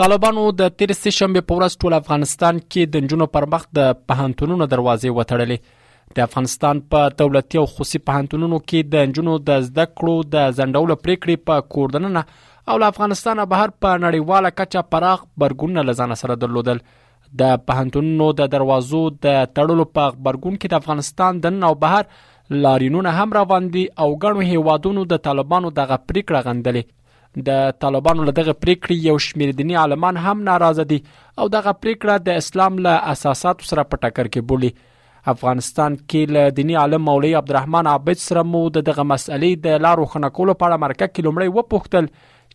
طالبانو د تیر سه شنبه په ورځ ټول افغانستان کې د نجونو پر مخ د پهانتونونو دروازې وتړلې د افغانستان په دولتي او خصوصي پهانتونونو کې د نجونو د زده کړو د ځنډولو پریکړې په کوردننه او له افغانستانه بهر په نړیواله کچه پراخ برګونونه لزان سره درلودل د پهانتونونو د دروازو د تړلو په خبرګون کې د افغانستان د نن او بهر لارینونه هم روان دي او ګڼو هیوادونو د طالبانو دغه پریکړه غندلې د طالبانو له دغه پریکړې یو شمېر دیني عالمان هم ناراضه دي او دغه پریکړه د اسلام له اساساتو سره په ټکر کې بولي افغانستان کې له دیني عالم مولوی عبدالرحمن عابد سره مو د دغه مسئلې د لارو خنکولو په اړه مرکه کې لومړی وپوښتل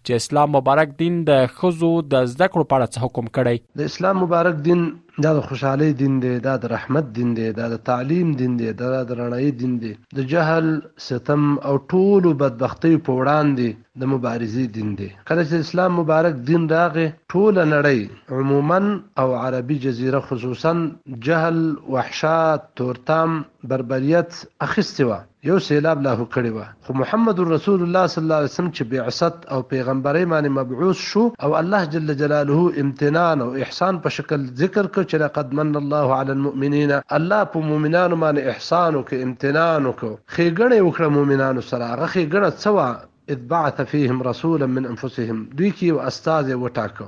چې اسلام مبارک دین د خزو د زده کړو په اړه څه حکم کړی د اسلام مبارک دین دا د خوشحالۍ دين دی، دا د رحمت دين دی، دا د تعليم دين دی، دا د رڼايۍ دين دی، د جهل، ستم او ټولو بدبختيو په وړاندې د مبارزې دين دی. کله چې د اسلام مبارک دين راغی، ټوله نړۍ عموماً او عربي جزيره خصوصاً جهل، وحشات، تورتم، بربريت اخيستې وه. یو سیلاب لاهو کړی وه خو محمد رسول الله صلی الله علیه وسلم چه بعثت او پیغمبرۍ باندې مبعوث شو او الله جل جلاله امتنان او احسان په شکل ذکر کړ چه لقد من الله علی المؤمنین الله په مؤمنانو باندې احسان وکړ امتنان وکړ ښیګڼه یې وکړه مؤمنانو سره هغه ښیګڼه څه وه اذ بعث فیهم رسولا من انفسهم دوی کې یو استازی وټاکه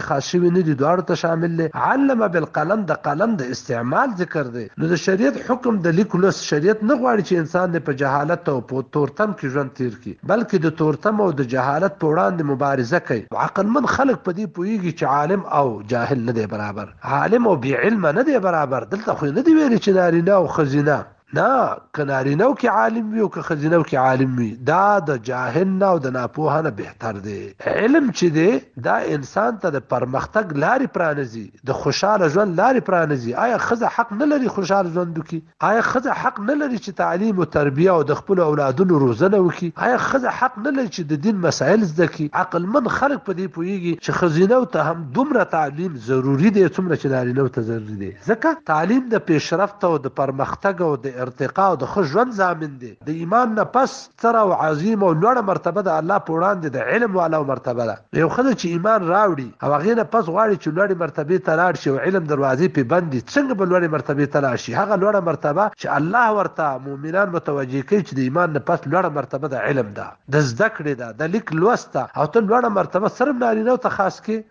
خاص شوي نه دي دواړو ته شامل دی علم بالقلم د قلم د استعمال ذکر دی نو د شریعت حکم د لیک لوست شریعت نه غواړي چې انسان دې په جهالت او په تورتم کې ژوند تیر کړي بلکې د تورتم او د جهالت په وړاندې مبارزه کوي عقلمند خلک په دې پوهیږي چې عالم او جاهل نه دی برابر عالم او بې علمه نه دی برابر دلته خو یې نه دي ویلي چې نارینه او ښځینه نه که نارینه و کې عالم وي او که ښځینه و کې عالم وي دا د جاهل نه او د ناپوه نه بهتر دی علم چې دی دا انسان ته د پرمختګ لارې پرانیزي د خوشاله ژوند لارې پرانیزي آیا ښځه حق نه لري خوشاله ژوند وکړي آیا ښځه حق نه لري چې تعلیم او تربیه او د خپلو اولادونو روزنه وکړي آیا ښځه حق نه لري چې د دین مسایل زده کړي عقلمن خلک په دې پوهېږي چې ښځینه ته هم دومره تعلیم ضروري دی څومره چې نارینه ته ضروري دی ځکه تعلیم د پیشرفت او د پرمختګ او د ارتقا او د ښه ژوند ضامن دی. د ایمان نه پس ستره او عظیم او لوړه مرتبه د الله په وړاندې د علم والاو مرتبه ده. یو ښځه چې ایمان راوړي او هغې نه پس غواړي چې لوړې مرتبې ته لاړ شي او علم دروازې پرې بند دي، څنګه به لوړې مرتبې ته لاړ شي؟ هغه لوړه مرتبه چې الله ورته مؤمنان متوجه کوي چې د ایمان نه پس لوړه مرتبه د علم ده، د زده کړې ده، د لیک لوست ده او ته لوړه مرتبه څرم نارینهو ته خاص کړې؟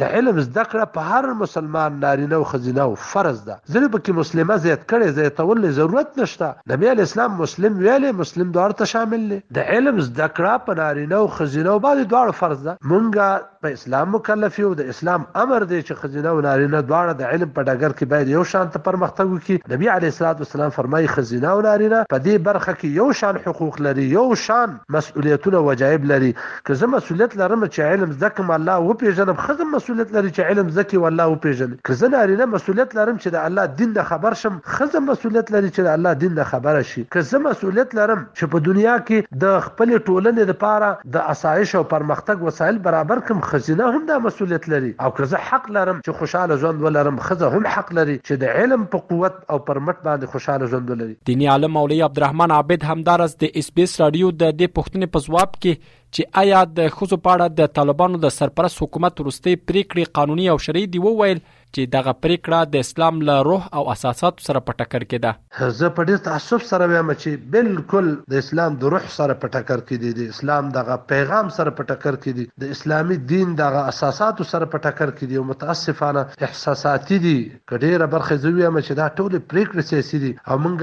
د علم زده کړه په هر مسلمان نارینه او ښځینه فرض ده ځینې پکې مسلمه زیات کړی زیاتول لې ضرورت نشته نبی علی اسلام مسلم ویلې مسلم دواړو ته شامل لې د علم زده کړه په نارینه او ښځینه باندې دواړو فرض ده مونږه په اسلام مکلف یو د اسلام امر دی چې ښځینه او نارینه دواړه د علم په ډګر کې باید یو شان ته پرمختګ وکړي نبی علی السلام فرمایي ښځینه او نارینه په دې برخه کې یو شان حقوق لري یو شان مسؤلیتونه وجایب لری که زه مسؤلیت لرم چه علم زده کړم الله وپیژنم ښځه هم مسؤلیت لری چه علم زده کړی او الله وپیژنی که زه نارینه مسؤلیت لرم چه د الله دین نه خبر شم ښځه هم مسؤلیت لری چه د الله دین نه خبره شی که زه مسؤلیت لرم چه په دنیا کی د خپلی ټولنی لپاره د اسایش او پرمختګ وسایل برابر کړم ښځینه هم دا مسؤلیت لری او که زه حق لرم چه خوشحاله ژوند ولرم ښځه هم حق لری چه د علم په قوت او پر مټ باندې خوشاله ژوند ولري. دیني عالم مولوي عبدالرحمن عابد همداراز د اس بي اس راډیو د دې پوښتنې په ځواب کې چې ایا د ښځو په اړه د طالبانو د سرپرست حکومت وروستۍ پریکړې قانوني او شرعي دي وویل چې دغه پریکړه د اسلام له روح او اساساتو سره په ټکر کې ده. زه په ډیر تاسف سره وایم چې بالکل د اسلام د روح سره په ټکر کې دي، د اسلام دغه پیغام سره په ټکر کې دي، د اسلامي دین دغه اساساتو سره په ټکر کې دي او متاسفانه احساساتي دي. که ډېره برخه زه ويم چې دا ټولې پرېکړې سياسي دي او مونږ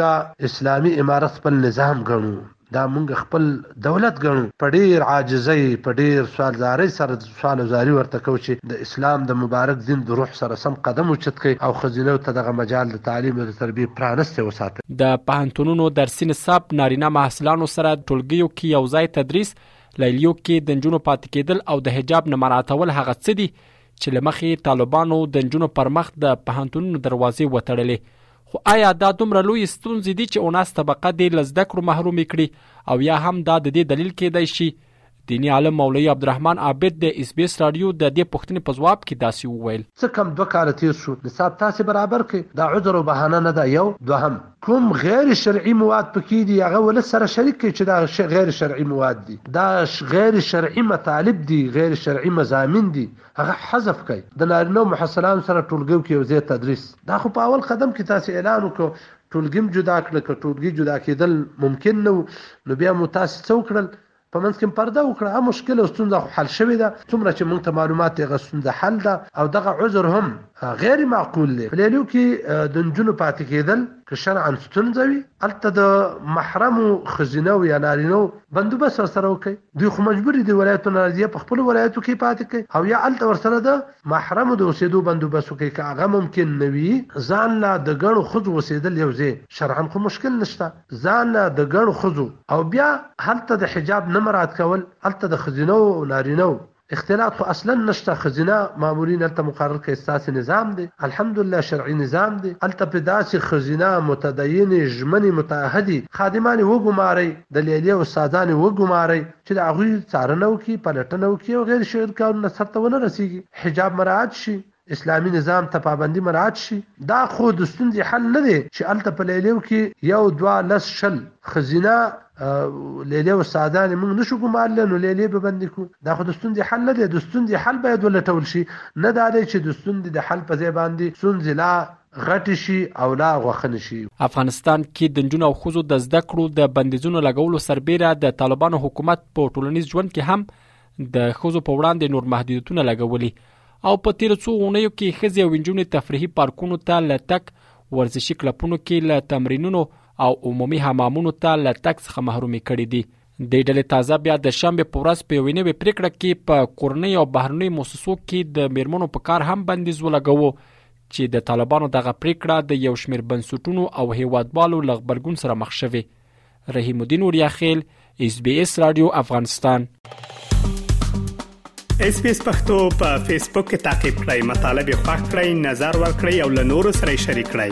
اسلامي امارت خپل نظام ګڼو، دا مونږ خپل دولت ګڼو، په ډېر عاجزۍ، په ډېر سوالزارۍ سره سوال او زاري ورته کوو چې د اسلام د مبارک دين د روح سره سم قدم اوچت کړئ او ښځينو ته دغه مجال د تعليم او د تربيې پرانستی وساتئ. د پوهنتونونو درسي نصاب نارينه محصلانو سره ټولګيو کې يو ځای تدريس، ليليو کې د نجونو پاتې کېدل او د حجاب نه مراعتول هغه څه دي چې له مخې طالبانو د نجونو پر مخ د پهنتونونو دروازې وتړلې خو آیا دا دومره لوی ستونزې دي چې اوناس طبقه دې له زده کړو محرومې کړي او یا هم دا د دې دلیل کېدای شي دیني عالم مولوي عبدالرحمن عابد د اس بي اس رادیو د دې پوښتنې په ځواب کې داسې وویل څه کم دوه کاله تیر شو نصاب تاسې برابر کړئ دا عذر او بهانه نه ده یو دوهم کوم غیر شرعي مواد پکې دي هغه ولس سره شریک کړي چې دا غیر شرعي مواد دي دا غیر شرعي مطالب دي غیر شرعي مضامین دي هغه حذف کړئ د نارینه محصلانو سره ټولګیو کې یو ځای تدریس دا خو په اول قدم کې تاسو اعلان وکړو ټولګیم جدا کړ که ټولګي جدا کېدل ممکن نه نو بیا مو تاسو څه وکړل په منځ کې پرده وکړه هم مشکل او ستونزه خو حل شوې ده څومره چې موږ ته معلومات دغه ستونزه حل ده او دغه عذر هم غیر معقول دی په لیلیو کې د نجونو پاتې کېدل که شرعا ستونزه وي هلته د محرمو ښځینه او یا نارینو بندوبست ورسره وکړي دوی خو مجبور دي ولایتونه راځي په خپلو ولایتو کې پاتې کوي او یا هلته ورسره د محرمو د اوسېدو بندوبست وکړي که هغه ممکن نه وي ځان له د ګڼو ښځو اوسېدل یو ځای شرعا خو مشکل نشته ځانه د ګڼو ښځو او بیا هلته د حجاب نه مراعت کول هلته د ښځینه وو او نارینه وو اختلاط خو اصلا نشته ښځینه مامورین هلته مقرر کړئ ستاسې نظام دی الحمدالله شرعي نظام دی هلته پرې داسې ښځینه متدینې ژمنې متعهدې خادمانې وګمارئ د لیلې استادانې وګمارئ چې د هغوی څارنه وکړي پلټنه وکړي او غیر شرعي کارونه سرته ونه رسیږي حجاب مراعت شي اسلامي نظام ته پابندي مراعت شي دا خو د ستونزې حل نه دی چې الته په لیلیو کې یو دوا لس شل خزینه لیلی استادان موږ نشو ګمال لنو لیلی به بند کو دا خو د ستونزې حل نه دی د ستونزې حل باید ولټول شي نه دا دی چې د ستونزې د حل په ځای باندې ستونزې لا غټې شي او لا غوښنې شي افغانستان کې د نجونو او ښځو د زده کړو د بندیزونو لګولو سربیره د طالبانو حکومت په ټولنیز ژوند کې هم د ښځو په وړاندې نور محدودیتونه لګولي او په تیر څو غونیو کې ښځې او انجونې تفریحي پارکونو ته له تک ورزشي کلپونو کې له تمرینونو او عمومي حمامونو ته له تک څخه محرومې کړې دي د ډلې تازه بیا د شنبه په ورځ په یوې نوې پریکړه کې په کورنۍ او بهرنۍ موسسو کې د میرمنو په کار هم بندیز ولګوو چې د طالبانو دغه پریکړه د یو شمیر بنسټونو او هیوادوالو لغبرګون سره مخ شوه رحیم الدین اوریا خیل اس بي اس رادیو افغانستان اس پی اس پختو په فیسبوک کې تا کې پلی مطلب یو فاک کړئ نظر ور کړئ او له نورو سره شریک کړئ